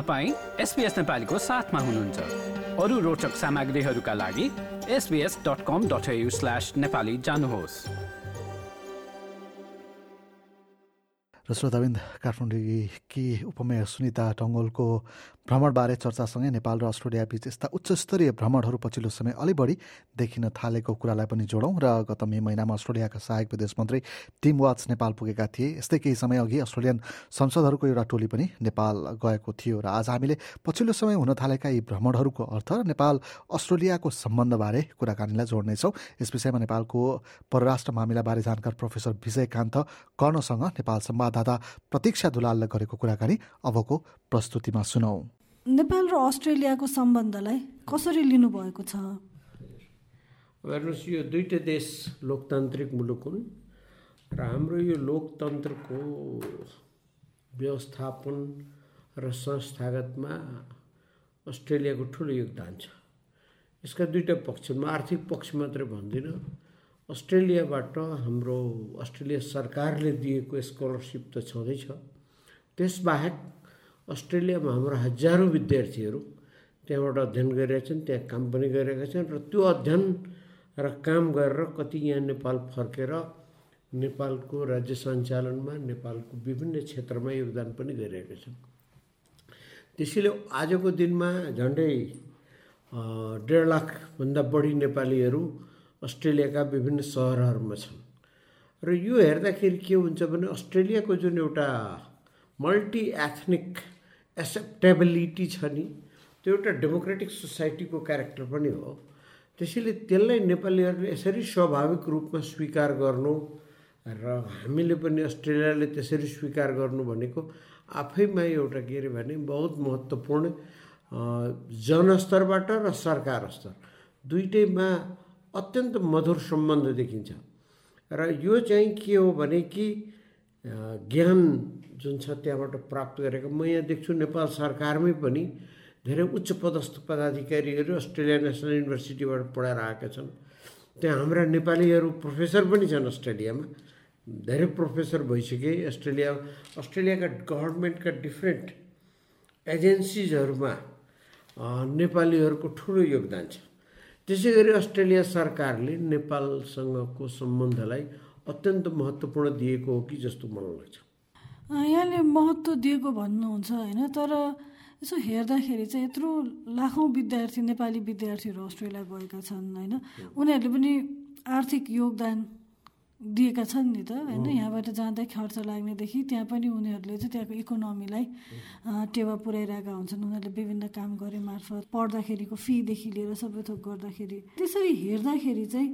तपाईँ एसपिएस नेपालीको साथमा हुनुहुन्छ। अरू रोचक सामग्रीहरूका लागि SBS dot com dot slash Nepali जानुहोस्। र श्रोताबिन्द काठमाडौँकी उपमेयर सुनिता टङ्गोलको भ्रमणबारे चर्चासँगै नेपाल र अस्ट्रेलिया बीच यस्ता उच्च स्तरीय भ्रमणहरू पछिल्लो समय अलि बढी देखिन थालेको कुरालाई पनि जोडौँ र गत मे महिनामा अस्ट्रेलियाका सहायक विदेश मन्त्री टिम वाच नेपाल पुगेका थिए। यस्तै केही समय अघि अस्ट्रेलियन संसदहरूको एउटा टोली पनि नेपाल गएको थियो र आज हामीले पछिल्लो समय हुन थालेका यी भ्रमणहरूको अर्थ नेपाल अस्ट्रेलियाको सम्बन्धबारे कुराकानीलाई जोड्नेछौँ। यस विषयमा नेपालको परराष्ट्र मामिलाबारे जानकार प्रोफेसर विजयकान्त कर्णसँग नेपाल संवाददाता प्रतीक्षा दुलालले गरेको कुराकानी अबको प्रस्तुतिमा सुनौ। नेपाल र अस्ट्रेलियाको सम्बन्धलाई कसरी लिनुभएको छ? हेर्नुहोस् यो दुइटै देश लोकतान्त्रिक मुलुक हुन् र हाम्रो यो लोकतन्त्रको व्यवस्थापन र संस्थागतमा अस्ट्रेलियाको ठुलो योगदान छ। यसका दुईवटा पक्ष म आर्थिक पक्ष मात्रै भन्दिनँ। अस्ट्रेलियाबाट हाम्रो अस्ट्रेलिया सरकारले दिएको स्कलरसिप त छँदैछ। त्यसबाहेक अस्ट्रेलियामा हाम्रो हजारौँ विद्यार्थीहरू त्यहाँबाट अध्ययन गरिरहेका छन् त्यहाँ काम पनि गरिरहेका छन् र त्यो अध्ययन र काम गरेर कति यहाँ नेपाल फर्केर नेपालको राज्य सञ्चालनमा नेपालको विभिन्न क्षेत्रमा योगदान पनि गरिरहेका छन्। त्यसैले आजको दिनमा झन्डै डेढ लाखभन्दा बढी नेपालीहरू अस्ट्रेलियाका विभिन्न सहरहरूमा छन्। र यो हेर्दाखेरि के हुन्छ भने अस्ट्रेलियाको जुन एउटा मल्टी एथनिक एक्सेप्टेबिलिटी छ नि त्यो एउटा डेमोक्रेटिक सोसाइटीको क्यारेक्टर पनि हो। त्यसैले त्यसलाई नेपालीहरूले यसरी स्वाभाविक रूपमा स्वीकार गर्नु र हामीले पनि अस्ट्रेलियाले त्यसरी स्वीकार गर्नु भनेको आफैमा एउटा के अरे भने बहुत महत्त्वपूर्ण जनस्तरबाट र सरकार स्तर। दुइटैमा अत्यन्त मधुर सम्बन्ध देखिन्छ। र यो चाहिँ के हो भने कि ज्ञान जुन छ त्यहाँबाट प्राप्त गरेको। म यहाँ देख्छु नेपाल सरकारमै पनि धेरै उच्च पदस्थ पदाधिकारीहरू अस्ट्रेलिया नेसनल युनिभर्सिटीबाट पढाएर आएका छन्। त्यहाँ हाम्रा नेपालीहरू प्रोफेसर पनि छन् अस्ट्रेलियामा। धेरै प्रोफेसर भइसके। अस्ट्रेलिया अस्ट्रेलियाका गभर्मेन्टका डिफ्रेन्ट एजेन्सिजहरूमा नेपालीहरूको ठुलो योगदान छ। त्यसै गरी अस्ट्रेलिया सरकारले नेपालसँगको सम्बन्धलाई अत्यन्त महत्त्वपूर्ण दिएको हो कि जस्तो मलाई लाग्छ। यहाँले महत्त्व दिएको भन्नुहुन्छ होइन तर यसो हेर्दाखेरि चाहिँ यत्रो लाखौँ विद्यार्थी नेपाली विद्यार्थीहरू अस्ट्रेलिया गएका छन् होइन? उनीहरूले पनि आर्थिक योगदान दिएका छन् नि त होइन? यहाँबाट जाँदा खर्च लाग्नेदेखि त्यहाँ पनि उनीहरूले चाहिँ त्यहाँको इकोनोमीलाई टेवा पुऱ्याइरहेका हुन्छन्। उनीहरूले विभिन्न काम गरे मार्फत पढ्दाखेरिको फीदेखि लिएर सबै थोक गर्दाखेरि। त्यसरी हेर्दाखेरि चाहिँ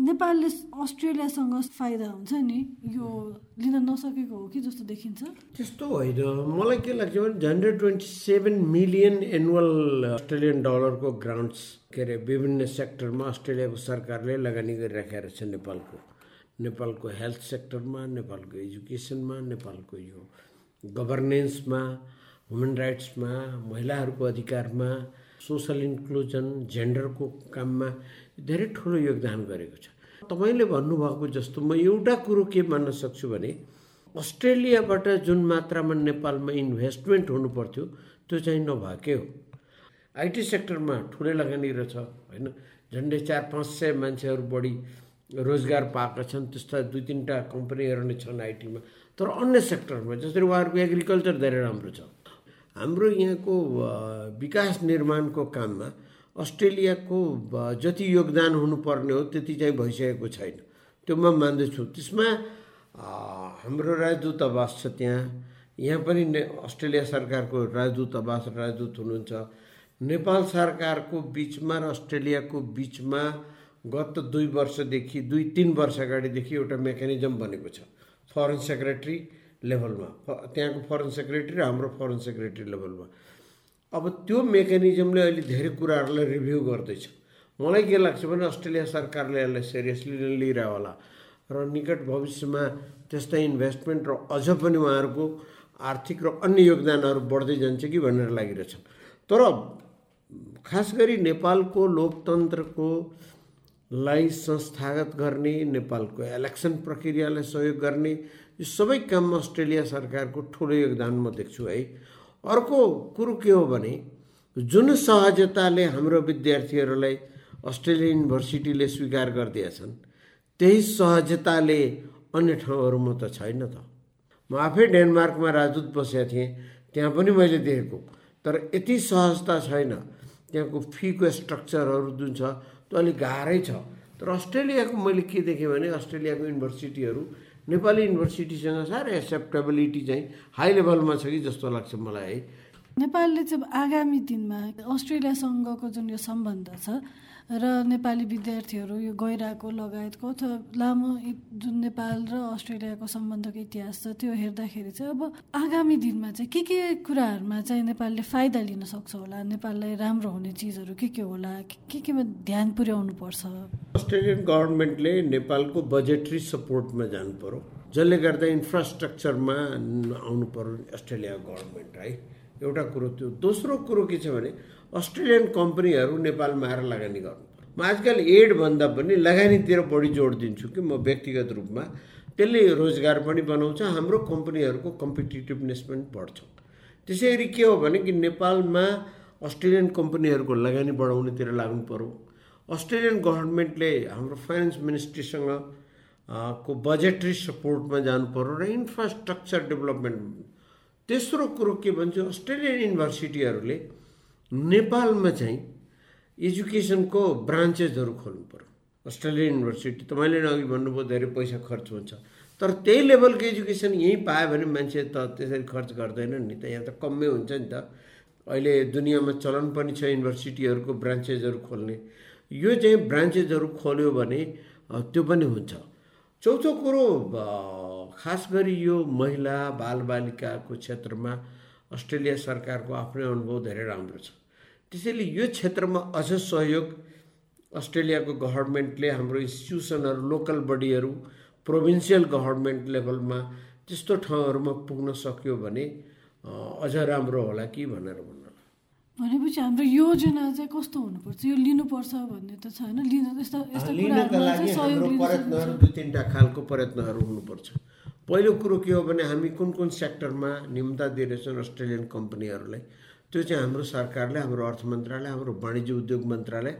नेपालले अस्ट्रेलियासँग फाइदा हुन्छ नि? यो लिन नसकेको हो कि जस्तो देखिन्छ? त्यस्तो होइन। मलाई के लाग्छ भने झन्डै twenty seven million annual Australian डलरको ग्रान्ट्स के अरे विभिन्न सेक्टरमा अस्ट्रेलियाको सरकारले लगानी गरिराखेको छ नेपालको। नेपालको हेल्थ सेक्टरमा नेपालको एजुकेसनमा नेपालको यो गभर्नेन्समा ह्युमन राइट्समा महिलाहरूको अधिकारमा सोसल इन्क्लुजन जेन्डरको काममा धेरै ठुलो योगदान गरेको छ। तपाईँले भन्नुभएको जस्तो म एउटा कुरो के मान्न सक्छु भने अस्ट्रेलियाबाट जुन मात्रामा नेपालमा इन्भेस्टमेन्ट हुनु पर्थ्यो त्यो चाहिँ नभएकै हो। आइटी सेक्टरमा ठुलै लगानी रहेछ होइन? झन्डै चार पाँच सय मान्छेहरू बढी रोजगार पाएका छन् त्यस्ता दुई तिनवटा कम्पनीहरू नै छन् आइटीमा तर अन्य सेक्टरमा जसरी उहाँहरूको एग्रिकल्चर धेरै राम्रो छ। हाम्रो यहाँको विकास निर्माणको काममा अस्ट्रेलियाको जति योगदान हुनुपर्ने हो त्यति चाहिँ भइसकेको छैन। त्यो म मान्दछु। त्यसमा हाम्रो राजदूतावास छ त्यहाँ। यहाँ पनि ने अस्ट्रेलिया सरकारको राजदूतावास राजदूत हुनुहुन्छ। नेपाल सरकारको बिचमा र अस्ट्रेलियाको बिचमा गत दुई वर्षदेखि दुई तिन वर्ष अगाडिदेखि एउटा मेकानिजम बनेको छ। फरेन सेक्रेटरी लेभलमा त्यहाँको फरेन सेक्रेटरी र हाम्रो फरेन सेक्रेटरी लेभलमा अब त्यो मेकानिजमले अहिले धेरै कुराहरूलाई रिभ्यू गर्दैछ। मलाई के लाग्छ भने अस्ट्रेलिया सरकारले यसलाई सिरियसली लिइरह होला। र निकट भविष्यमा त्यस्ता इन्भेस्टमेन्ट र अझ पनि उहाँहरूको आर्थिक र अन्य योगदानहरू बढ्दै जान्छ कि भनेर लागिरहेछ तर खास गरी नेपालको लोकतन्त्रको लाई संस्थागत गर्ने नेपालको इलेक्सन प्रक्रियालाई सहयोग गर्ने यो सबै काममा अस्ट्रेलिया सरकारको ठुलो योगदान म देख्छु है। अर्को कुरो के हो भने जुन सहजताले हाम्रो विद्यार्थीहरूलाई अस्ट्रेलिया युनिभर्सिटीले स्वीकार गरिदिएछन् त्यही सहजताले अन्य ठाउँहरूमा त छैन त। म आफै डेनमार्कमा राजदूत बसेको थिएँ त्यहाँ पनि मैले देखेको। तर यति सहजता छैन। त्यहाँको फीको स्ट्रक्चरहरू जुन छ त्यो अलिक गाह्रै छ। तर अस्ट्रेलियाको मैले के देखेँ भने अस्ट्रेलियाको युनिभर्सिटीहरू नेपाली युनिभर्सिटीसँग साह्रै एक्सेप्टेबिलिटी चाहिँ हाई लेभलमा छ कि जस्तो लाग्छ मलाई है। नेपालले चाहिँ आगामी दिनमा अस्ट्रेलियासँगको जुन यो सम्बन्ध छ र नेपाली विद्यार्थीहरू यो गइरहेको लगायतको अथवा लामो जुन नेपाल र अस्ट्रेलियाको सम्बन्धको इतिहास छ त्यो हेर्दाखेरि चाहिँ अब आगामी दिनमा चाहिँ के के कुराहरूमा चाहिँ नेपालले फाइदा लिन सक्छ होला? नेपाललाई राम्रो हुने चिजहरू के के होला? के केमा ध्यान पुर्याउनु पर्छ? अस्ट्रेलियन गभर्मेन्टले नेपालको बजेटरी सपोर्टमा जानु पर्यो। जसले गर्दा इन्फ्रास्ट्रक्चरमा आउनु पर्यो अस्ट्रेलियाको गभर्मेन्ट है? एउटा कुरो त्यो दोस्रो कुरो के छ भने अस्ट्रेलियन कम्पनीहरू नेपालमा आएर लगानी गर्नु म आजकल एडभन्दा पनि लगानीतिर बढी जोड दिन्छु कि म व्यक्तिगत रूपमा। त्यसले रोजगार पनि बनाउँछ हाम्रो कम्पनीहरूको कम्पिटिटिभनेस पनि बढ्छ। त्यसै गरी के हो भने कि नेपालमा अस्ट्रेलियन कम्पनीहरूको लगानी बढाउनेतिर लाग्नु पर्यो। अस्ट्रेलियन गभर्मेन्टले हाम्रो फाइनेन्स मिनिस्ट्रीसँग को बजेटरी सपोर्टमा जानु पर्यो र इन्फ्रास्ट्रक्चर डेभलपमेन्ट तेस्रो कुरो के भन्छु अस्ट्रेलियन युनिभर्सिटीहरूले नेपालमा चाहिँ एजुकेसनको ब्रान्चेसहरू खोल्नु पऱ्यो अस्ट्रेलियन युनिभर्सिटी तपाईँले अघि भन्नुभयो धेरै पैसा खर्च हुन्छ। तर त्यही लेभलको एजुकेसन यहीँ पायो भने मान्छे त त्यसरी खर्च गर्दैन नि त यहाँ त कमै हुन्छ नि त। अहिले दुनियाँमा चलन पनि छ युनिभर्सिटीहरूको ब्रान्चेसहरू खोल्ने। यो चाहिँ ब्रान्चेसहरू खोल्यो भने त्यो पनि हुन्छ। चौथो कुरो खास गरी यो महिला बालबालिकाको क्षेत्रमा अस्ट्रेलिया सरकारको आफ्नै अनुभव धेरै राम्रो छ। त्यसैले यो क्षेत्रमा अझ सहयोग अस्ट्रेलियाको गभर्मेन्टले हाम्रो इन्स्टिट्युसनहरू लोकल बडीहरू प्रोभिन्सियल गभर्मेन्ट लेभलमा त्यस्तो ठाउँहरूमा पुग्न सक्यो भने अझ राम्रो होला कि भनेर भन्नु भनेपछि हाम्रो योजना चाहिँ कस्तो हुनुपर्छ? यो लिनुपर्छ भन्ने त छ होइन लिन यस्तो लिनका लागि हाम्रो प्रयत्नहरू दुई तिनवटा खालको प्रयत्नहरू हुनुपर्छ। पहिलो कुरो के हो भने हामी कुन कुन सेक्टरमा निम्ता दिइरहेछौँ अस्ट्रेलियन कम्पनीहरूलाई त्यो चाहिँ हाम्रो सरकारले हाम्रो अर्थ मन्त्रालय हाम्रो वाणिज्य उद्योग मन्त्रालय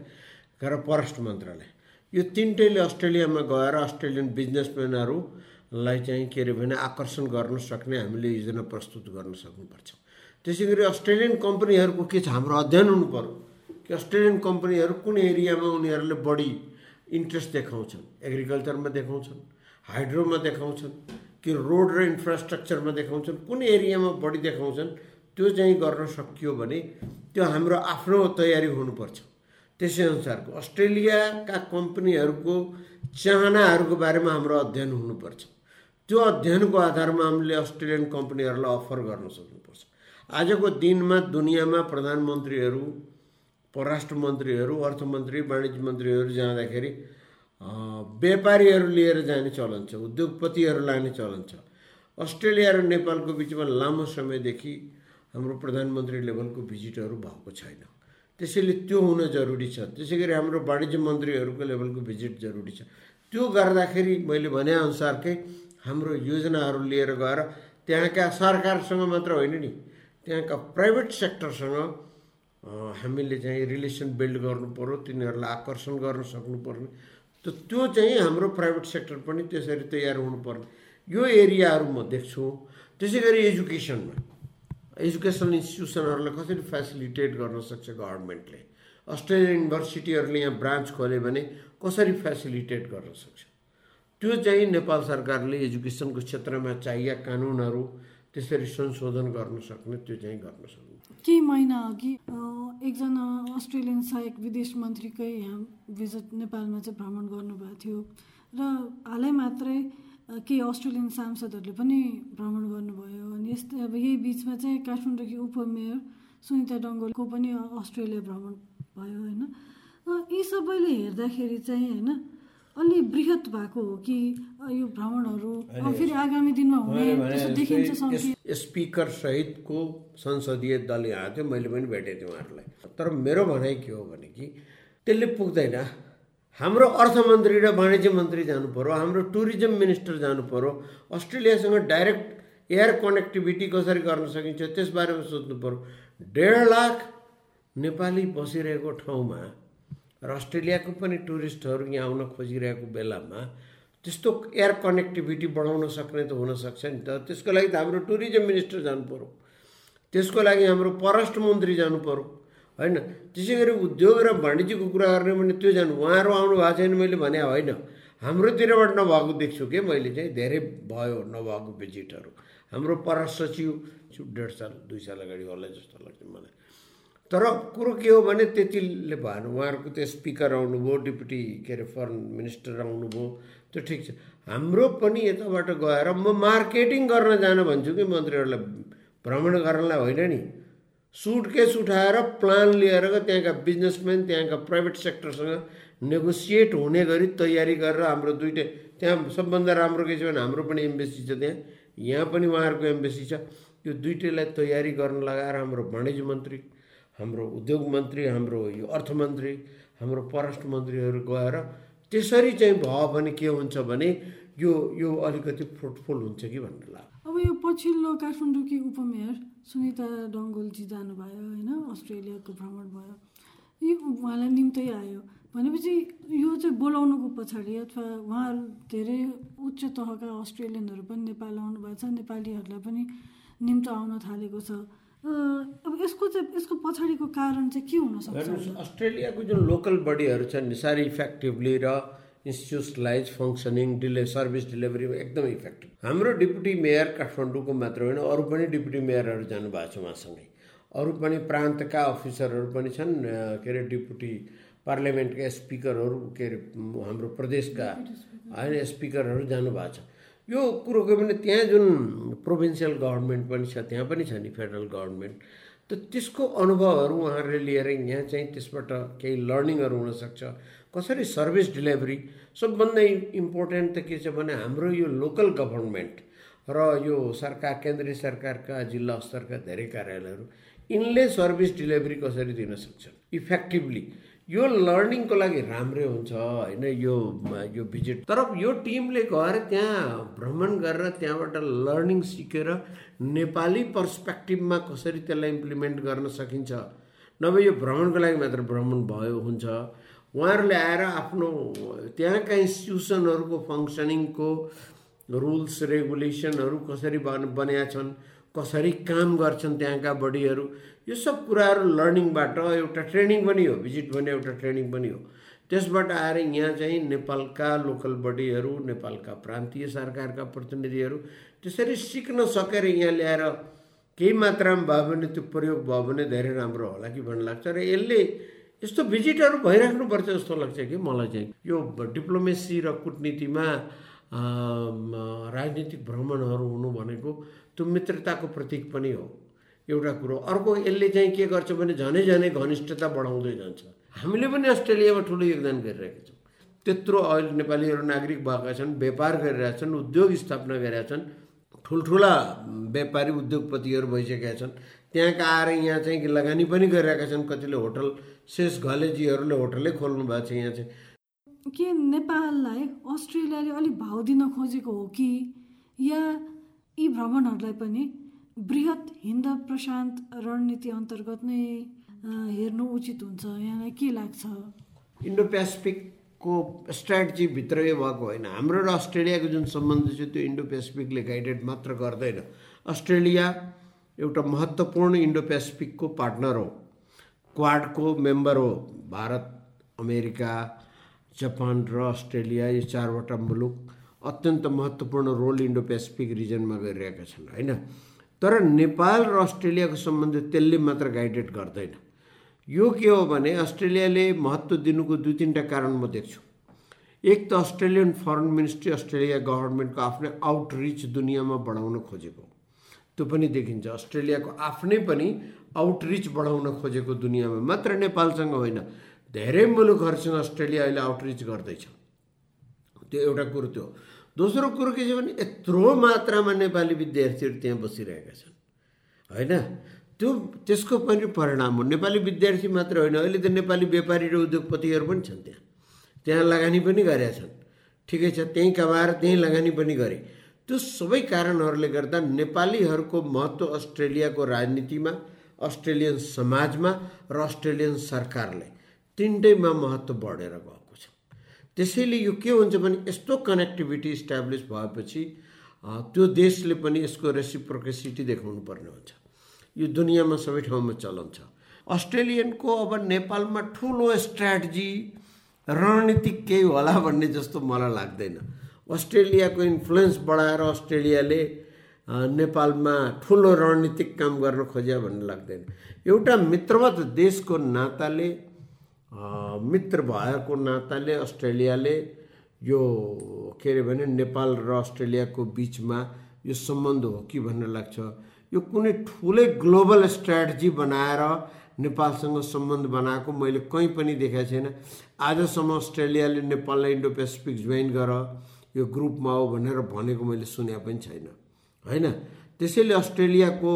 र परराष्ट्र मन्त्रालय। यो तिनटैले अस्ट्रेलियामा गएर अस्ट्रेलियन बिजनेसम्यानहरूलाई चाहिँ के अरे भने आकर्षण गर्न सक्ने हामीले योजना प्रस्तुत गर्न सक्नुपर्छ। त्यसै गरी अस्ट्रेलियन कम्पनीहरूको के छ? हाम्रो अध्ययन हुनु पऱ्यो कि अस्ट्रेलियन कम्पनीहरू कुन एरियामा उनीहरूले बढी इन्ट्रेस्ट देखाउँछन्? एग्रिकल्चरमा देखाउँछन् हाइड्रोमा देखाउँछन् कि रोड र इन्फ्रास्ट्रक्चरमा देखाउँछन्? कुन एरियामा बढी देखाउँछन्? त्यो चाहिँ गर्न सकियो भने त्यो हाम्रो आफ्नो तयारी हुनुपर्छ। त्यसै अनुसारको अस्ट्रेलियाका कम्पनीहरूको चाहनाहरूको बारेमा हाम्रो अध्ययन हुनुपर्छ। त्यो अध्ययनको आधारमा हामीले अस्ट्रेलियन कम्पनीहरूलाई अफर गर्न सक्नुपर्छ। आजको दिनमा दुनियाँमा प्रधानमन्त्रीहरू परराष्ट्र मन्त्रीहरू अर्थमन्त्री वाणिज्य मन्त्रीहरू जाँदाखेरि व्यापारीहरू लिएर जाने चलन छ उद्योगपतिहरू लाने चलन छ। अस्ट्रेलिया र नेपालको बिचमा लामो समयदेखि हाम्रो प्रधानमन्त्री लेभलको भिजिटहरू भएको छैन। त्यसैले त्यो हुन जरुरी छ। त्यसै गरी हाम्रो वाणिज्य मन्त्रीहरूको लेभलको भिजिट जरुरी छ। त्यो गर्दाखेरि मैले भनेअनुसारकै हाम्रो योजनाहरू लिएर गएर त्यहाँका सरकारसँग मात्र होइन नि त्यहाँका प्राइभेट सेक्टरसँग हामीले चाहिँ रिलेसन बिल्ड गर्नु पऱ्यो तिनीहरूलाई आकर्षण गर्न सक्नु पर्ने। त त्यो चाहिँ हाम्रो प्राइभेट सेक्टर पनि त्यसरी तयार हुनुपर्ने यो एरियाहरू म देख्छु त्यसै गरी एजुकेसनमा। एजुकेसनल इन्स्टिट्युसनहरूलाई कसरी फेसिलिटेट गर्न सक्छ गभर्मेन्टले अस्ट्रेलियन युनिभर्सिटीहरूले यहाँ ब्रान्च खोल्यो भने कसरी फेसिलिटेट गर्न सक्छ? त्यो चाहिँ नेपाल सरकारले एजुकेसनको क्षेत्रमा चाहिए कानुनहरू त्यसरी संशोधन गर्न सक्ने त्यो चाहिँ गर्न सक्ने। केही महिना अघि एकजना अस्ट्रेलियन सहायक विदेश मन्त्रीकै यहाँ भिजिट नेपालमा चाहिँ भ्रमण गर्नुभएको थियो। र हालै मात्रै केही अस्ट्रेलियन सांसदहरूले पनि भ्रमण गर्नुभयो। अनि यस्तै अब यही बिचमा चाहिँ काठमाडौँकी उपमेयर सुनिता डङ्गोलको पनि अस्ट्रेलिया भ्रमण भयो होइन? यी सबैले हेर्दाखेरि चाहिँ होइन अलि बृहत भएको हो कि यो भ्रमणहरू फेरि आगामी दिनमा हुने देखिन्छ स्पिकर सहितको संसदीय दल यहाँ थियो मैले पनि भेटेको थिएँ उहाँहरूलाई। तर मेरो भनाइ के हो भने कि त्यसले पुग्दैन। हाम्रो अर्थमन्त्री र वाणिज्य मन्त्री जानु हाम्रो टुरिज्म मिनिस्टर जानु अस्ट्रेलियासँग डाइरेक्ट एयर कनेक्टिभिटी कसरी गर्न सकिन्छ त्यसबारेमा सोध्नु पऱ्यो डेढ लाख नेपाली बसिरहेको ठाउँमा र अस्ट्रेलियाको पनि टुरिस्टहरू यहाँ आउन खोजिरहेको बेलामा त्यस्तो एयर कनेक्टिभिटी बढाउन सक्ने त हुनसक्छ नि त। त्यसको लागि त हाम्रो टुरिज्म मिनिस्टर जानु पऱ्यो त्यसको लागि हाम्रो परराष्ट्र मन्त्री जानु होइन? त्यसै गरी उद्योग र वाणिज्यको कुरा गर्ने भने त्यो जानु उहाँहरू आउनु भएको छैन मैले भने होइन। हाम्रोतिरबाट नभएको देख्छु कि मैले चाहिँ? धेरै भयो नभएको भिजिटहरू हाम्रो परराष्ट्र सचिव डेढ साल दुई साल अगाडि होला जस्तो लाग्छ मलाई। तर कुरो के हो भने त्यतिले भएन। उहाँहरूको त्यो स्पिकर आउनुभयो डिप्युटी के अरे फरेन मिनिस्टर आउनुभयो त्यो ठिक छ। हाम्रो पनि यताबाट गएर म मार्केटिङ गर्न जान भन्छु कि मन्त्रीहरूलाई। भ्रमण गर्नलाई होइन नि। सुटकेस उठाएर प्लान लिएर त्यहाँका बिजनेसम्यान त्यहाँका प्राइभेट सेक्टरसँग नेगोसिएट हुने गरी तयारी गरेर हाम्रो दुइटै त्यहाँ सबभन्दा राम्रो के छ भने हाम्रो पनि एम्बेसी छ त्यहाँ यहाँ पनि उहाँहरूको एम्बेसी छ। यो दुइटैलाई तयारी गर्न लगाएर हाम्रो वाणिज्य मन्त्री हाम्रो उद्योग मन्त्री हाम्रो यो अर्थमन्त्री हाम्रो परराष्ट्र मन्त्रीहरू गएर त्यसरी चाहिँ भयो भने के हुन्छ भने यो यो अलिकति फ्रुटफुल हुन्छ कि भन्ने लाग्छ। यो पछिल्लो काठमाडौँकी उपमेयर सुनिता डङ्गोलजी जानुभयो होइन? अस्ट्रेलियाको भ्रमण भयो। यो उहाँलाई निम्तै आयो। भनेपछि यो चाहिँ बोलाउनुको पछाडि अथवा उहाँहरू धेरै उच्च तहका अस्ट्रेलियनहरू पनि नेपाल आउनुभएको छ नेपालीहरूलाई पनि निम्तो आउन थालेको छ। अब यसको चाहिँ यसको पछाडिको कारण चाहिँ के हुनसक्छ अस्ट्रेलियाको जुन लोकल बडीहरू छन् साह्रै इफेक्टिभली र इन्स्टिट्युसनलाइज फङ्सनिङ डिले सर्भिस डेलिभरीमा एकदम इफेक्टिभ हाम्रो डिप्युटी मेयर काठमाडौँको मात्र होइन अरू पनि डिप्युटी मेयरहरू जानुभएको छ उहाँसँगै. अरू पनि प्रान्तका अफिसरहरू पनि छन् के अरे डिप्युटी पार्लियामेन्टका स्पिकरहरू के अरे हाम्रो प्रदेशका होइन स्पिकरहरू जानुभएको छ. यो कुरो के भने त्यहाँ जुन प्रोभिन्सियल गभर्मेन्ट पनि छ त्यहाँ पनि छ नि फेडरल गभर्मेन्ट त त्यसको अनुभवहरू उहाँहरूले लिएर यहाँ चाहिँ त्यसबाट केही लर्निङहरू हुनसक्छ कसरी सर्भिस डेलिभरी सबभन्दा इम्पोर्टेन्ट त के छ भने हाम्रो यो लोकल गभर्मेन्ट र यो सरकार केन्द्रीय सरकारका जिल्ला स्तरका धेरै कार्यालयहरू यिनले सर्भिस डेलिभरी कसरी दिन सक्छन्? इफेक्टिभली यो लर्निङको लागि राम्रै हुन्छ होइन? यो यो भिजिट तर यो टिमले गएर त्यहाँ भ्रमण गरेर त्यहाँबाट लर्निङ सिकेर नेपाली पर्सपेक्टिभमा कसरी त्यसलाई इम्प्लिमेन्ट गर्न सकिन्छ? नभए यो भ्रमणको लागि मात्र भ्रमण भयो हुन्छ? उहाँहरूले आएर आफ्नो त्यहाँका इन्स्टिट्युसनहरूको फङ्सनिङको रुल्स रेगुलेसनहरू कसरी बन बनिया छन् कसरी काम गर्छन् त्यहाँका बडीहरू यो सब कुराहरू लर्निङबाट एउटा ट्रेनिङ पनि हो भिजिट भने एउटा ट्रेनिङ पनि हो। त्यसबाट आएर यहाँ चाहिँ नेपालका लोकल बडीहरू नेपालका प्रान्तीय सरकारका प्रतिनिधिहरू त्यसरी सिक्न सकेर यहाँ ल्याएर केही मात्रामा भयो भने त्यो प्रयोग भयो भने धेरै राम्रो होला कि भन्ने लाग्छ। र यसले यस्तो भिजिटहरू भइराख्नुपर्छ जस्तो लाग्छ कि मलाई चाहिँ। यो डिप्लोमेसी र कुटनीतिमा राजनीतिक भ्रमणहरू हुनु भनेको त्यो मित्रताको प्रतीक पनि हो। एउटा कुरो। अर्को यसले चाहिँ के गर्छ भने झनै झनै घनिष्ठता बढाउँदै जान्छ। हामीले पनि अस्ट्रेलियामा ठुलो योगदान गरिरहेका छौँ। त्यत्रो अहिले नेपालीहरू नागरिक भएका छन् व्यापार गरिरहेका छन् उद्योग स्थापना गरिरहेका छन् ठुल्ठुला व्यापारी उद्योगपतिहरू भइसकेका छन्। त्यहाँका आएर यहाँ चाहिँ लगानी पनि गरिरहेका छन्। कतिले होटल शेष घलेजीहरूले होटलै खोल्नु भएको छ यहाँ चाहिँ। के नेपाललाई अस्ट्रेलियाले अलिक भाउ दिन खोजेको हो कि? या यी भ्रमणहरूलाई पनि बृहत हिन्द प्रशान्त रणनीति अन्तर्गत नै हेर्नु उचित हुन्छ? यहाँलाई के लाग्छ? इन्डो पेसिफिकको स्ट्राटेजीभित्रै भएको होइन। हाम्रो र अस्ट्रेलियाको जुन सम्बन्ध छ त्यो इन्डो पेसिफिकले गाइडेड मात्र गर्दैन। अस्ट्रेलिया एउटा महत्त्वपूर्ण इन्डो पेसिफिकको पार्टनर हो। क्वाडको मेम्बर हो। भारत अमेरिका जापान र अस्ट्रेलिया यो चारवटा मुलुक अत्यन्त महत्त्वपूर्ण रोल इन्डो पेसिफिक रिजनमा गरिरहेका छन् होइन? तर नेपाल र अस्ट्रेलियाको सम्बन्ध त्यसले मात्र गाइडेड गर्दैन। यो के हो भने अस्ट्रेलियाले महत्त्व दिनुको दुई तिनवटा कारण म देख्छु। एक त अस्ट्रेलियन फरेन मिनिस्ट्री अस्ट्रेलिया गभर्मेन्टको आफ्नै आउटरिच दुनियाँमा बढाउन खोजेको त्यो पनि देखिन्छ। अस्ट्रेलियाको आफ्नै पनि आउटरिच बढाउन खोजेको दुनियाँमा मात्र नेपालसँग होइन। धेरै मुलुकहरूसँग अस्ट्रेलिया अहिले आउटरिच गर्दैछ। त्यो एउटा कुरो त्यो दोस्रो कुरो के छ भने यत्रो मात्रामा नेपाली विद्यार्थीहरू त्यहाँ बसिरहेका छन्। होइन? त्यो त्यसको पनि परिणाम हो। नेपाली विद्यार्थी मात्र होइन। अहिले त नेपाली व्यापारी र उद्योगपतिहरू पनि छन् त्यहाँ। त्यहाँ लगानी पनि गरेका छन्। ठिकै छ त्यहीँ कमाएर त्यहीँ लगानी पनि गरे। त्यो सबै कारणहरूले गर्दा नेपालीहरूको महत्त्व अस्ट्रेलियाको राजनीतिमा अस्ट्रेलियन समाजमा र अस्ट्रेलियन सरकारले तिनटैमा महत्त्व बढेर गएको छ। त्यसैले यो के हुन्छ भने यस्तो कनेक्टिभिटी इस्टाब्लिस भएपछि त्यो देशले पनि यसको रेसिप्रोकेसिटी देखाउनु पर्ने हुन्छ। यो दुनियाँमा सबै ठाउँमा चलन छ। अस्ट्रेलियनको अब नेपालमा ठुलो स्ट्राटेजी रणनीतिक केही होला भन्ने जस्तो मलाई लाग्दैन। अस्ट्रेलियाको इन्फ्लुएन्स बढाएर अस्ट्रेलियाले नेपालमा ठुलो रणनीतिक काम गर्न खोज्या भन्ने लाग्दैन। एउटा मित्रवत देशको नाताले मित्र भएको नाताले अस्ट्रेलियाले यो के अरे भने नेपाल र अस्ट्रेलियाको बिचमा यो सम्बन्ध हो कि भन्ने लाग्छ। यो कुनै ठुलै ग्लोबल स्ट्राटेजी बनाएर नेपालसँग सम्बन्ध बनाएको मैले कहीँ पनि देखाएको छैन। आजसम्म अस्ट्रेलियाले नेपाललाई इन्डो पेसिफिक जोइन गर यो ग्रुपमा हो भनेर भनेको मैले सुने पनि छैन। होइन? त्यसैले अस्ट्रेलियाको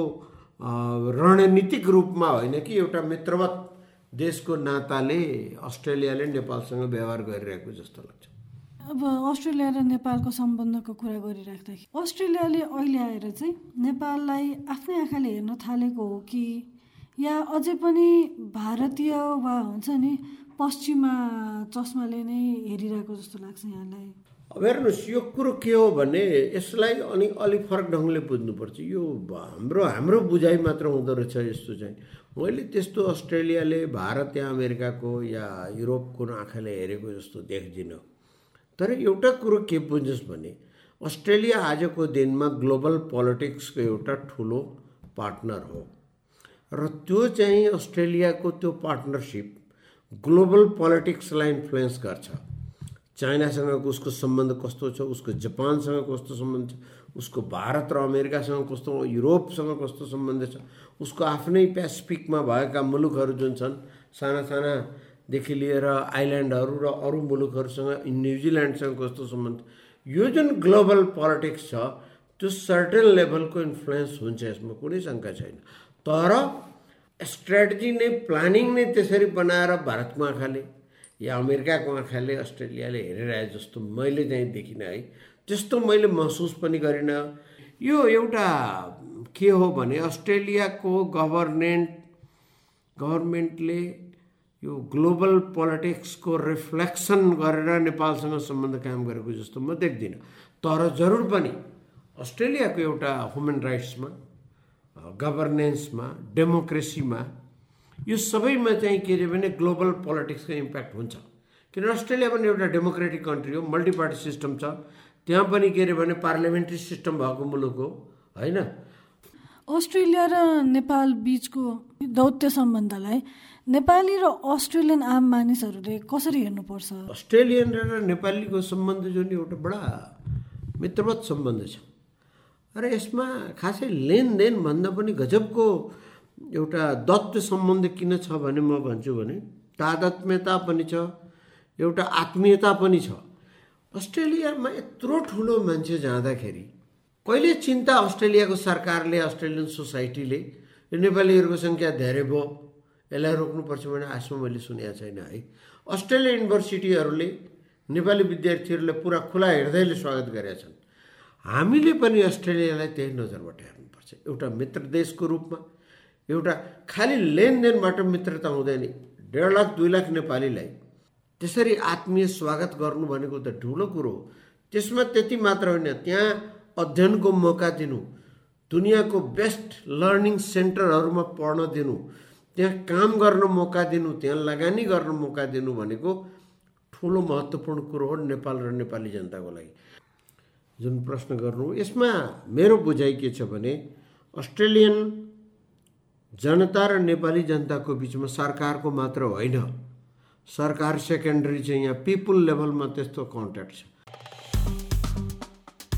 रणनीतिक रूपमा होइन कि एउटा मित्रवत देशको नाताले अस्ट्रेलियाले नेपालसँग व्यवहार गरिरहेको जस्तो लाग्छ। अब अस्ट्रेलिया र नेपालको सम्बन्धको कुरा गरिराख्दाखेरि अस्ट्रेलियाले अहिले आएर चाहिँ नेपाललाई आफ्नै आँखाले हेर्न थालेको हो कि या अझै पनि भारतीय वा हुन्छ नि पश्चिमा चस्माले नै हेरिरहेको जस्तो लाग्छ यहाँलाई? अब हेर्नुहोस् यो कुरो के हो भने यसलाई अनि अलिक फरक ढङ्गले बुझ्नुपर्छ। यो हाम्रो हाम्रो बुझाइ मात्र हुँदो रहेछ यस्तो चाहिँ। मैले त्यस्तो अस्ट्रेलियाले भारत या अमेरिकाको या युरोपको आँखाले हेरेको जस्तो देख्दिनँ। तर एउटा कुरो के बुझोस् भने अस्ट्रेलिया आजको दिनमा ग्लोबल पोलिटिक्सको एउटा ठुलो पार्टनर हो। र त्यो चाहिँ अस्ट्रेलियाको त्यो पार्टनरसिप ग्लोबल पोलिटिक्सलाई इन्फ्लुएन्स गर्छ। चाइनासँगको उसको सम्बन्ध कस्तो छ उसको जापानसँग कस्तो सम्बन्ध छ उसको भारत र अमेरिकासँग कस्तो युरोपसँग कस्तो सम्बन्ध छ उसको आफ्नै पेसिफिकमा भएका मुलुकहरू जुन छन् साना सानादेखि लिएर आइल्यान्डहरू र अरू मुलुकहरूसँग न्युजिल्यान्डसँग कस्तो सम्बन्ध यो जुन ग्लोबल पोलिटिक्स छ त्यो सर्टेन लेभलको इन्फ्लुएन्स हुन्छ यसमा कुनै शङ्का छैन। तर स्ट्राटेजी नै प्लानिङ नै त्यसरी बनाएर भारतको आँखाले या अमेरिकाको आँखाले अस्ट्रेलियाले हेरिरहे जस्तो मैले चाहिँ देखिनँ है। त्यस्तो मैले महसुस पनि गरिनँ। यो एउटा के हो भने अस्ट्रेलियाको गभर्नेन्ट गभर्मेन्टले यो ग्लोबल पोलिटिक्सको रिफ्लेक्सन गरेर नेपालसँग सम्बन्ध कायम गरेको जस्तो म देख्दिनँ। तर जरुर पनि अस्ट्रेलियाको एउटा ह्युमन राइट्समा गभर्नेन्समा डेमोक्रेसीमा यो सबैमा चाहिँ के अरे भने ग्लोबल पोलिटिक्सको इम्प्याक्ट हुन्छ। किन अस्ट्रेलिया पनि एउटा डेमोक्रेटिक कन्ट्री हो मल्टी पार्टी सिस्टम छ। त्यहाँ पनि के अरे भने पार्लियामेन्ट्री सिस्टम भएको मुलुक हो होइन? अस्ट्रेलिया र नेपाल बिचको दौत्य सम्बन्धलाई नेपाली र अस्ट्रेलियन आम मानिसहरूले कसरी हेर्नुपर्छ? अस्ट्रेलियन र नेपालीको सम्बन्ध जुन एउटा बडा मित्रवत सम्बन्ध छ। र यसमा खासै लेनदेन भन्दा पनि गजबको एउटा दत्त सम्बन्ध किन छ भने म भन्छु भने तादात्म्यता पनि छ एउटा आत्मीयता पनि छ। अस्ट्रेलियामा यत्रो ठुलो मान्छे जाँदाखेरि कहिले चिन्ता अस्ट्रेलियाको सरकारले अस्ट्रेलियन सोसाइटीले नेपालीहरूको सङ्ख्या धेरै भयो यसलाई रोक्नुपर्छ भने आसमा मैले सुनेको छैन है। अस्ट्रेलिया युनिभर्सिटीहरूले नेपाली विद्यार्थीहरूलाई पुरा खुला हृदयले स्वागत गरेका छन्। हामीले पनि अस्ट्रेलियालाई त्यही नजरबाट हेर्नुपर्छ। एउटा मित्र देशको रूपमा एउटा खालि लेनदेनबाट मित्रता हुँदैन डेढ लाख दुई लाख नेपालीलाई त्यसरी आत्मीय स्वागत गर्नु भनेको त ठुलो कुरो हो। त्यसमा त्यति मात्र होइन त्यहाँ अध्ययनको मौका दिनु दुनियाँको बेस्ट लर्निङ सेन्टरहरूमा पढ्न दिनु त्यहाँ काम गर्न मौका दिनु त्यहाँ लगानी गर्न मौका दिनु भनेको ठुलो महत्त्वपूर्ण कुरो हो नेपाल र नेपाली जनताको लागि। जुन प्रश्न गर्नु यसमा मेरो बुझाइ के छ भने अस्ट्रेलियन जनता र नेपाली जनताको बिचमा सरकारको मात्र होइन। सरकार सेकेन्डरी चाहिँ यहाँ पिपुल लेभलमा त्यस्तो कन्ट्याक्ट छ।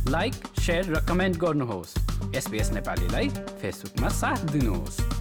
लाइक सेयर र कमेन्ट गर्नुहोस्। एसपिएस नेपालीलाई फेसबुकमा साथ दिनुहोस्।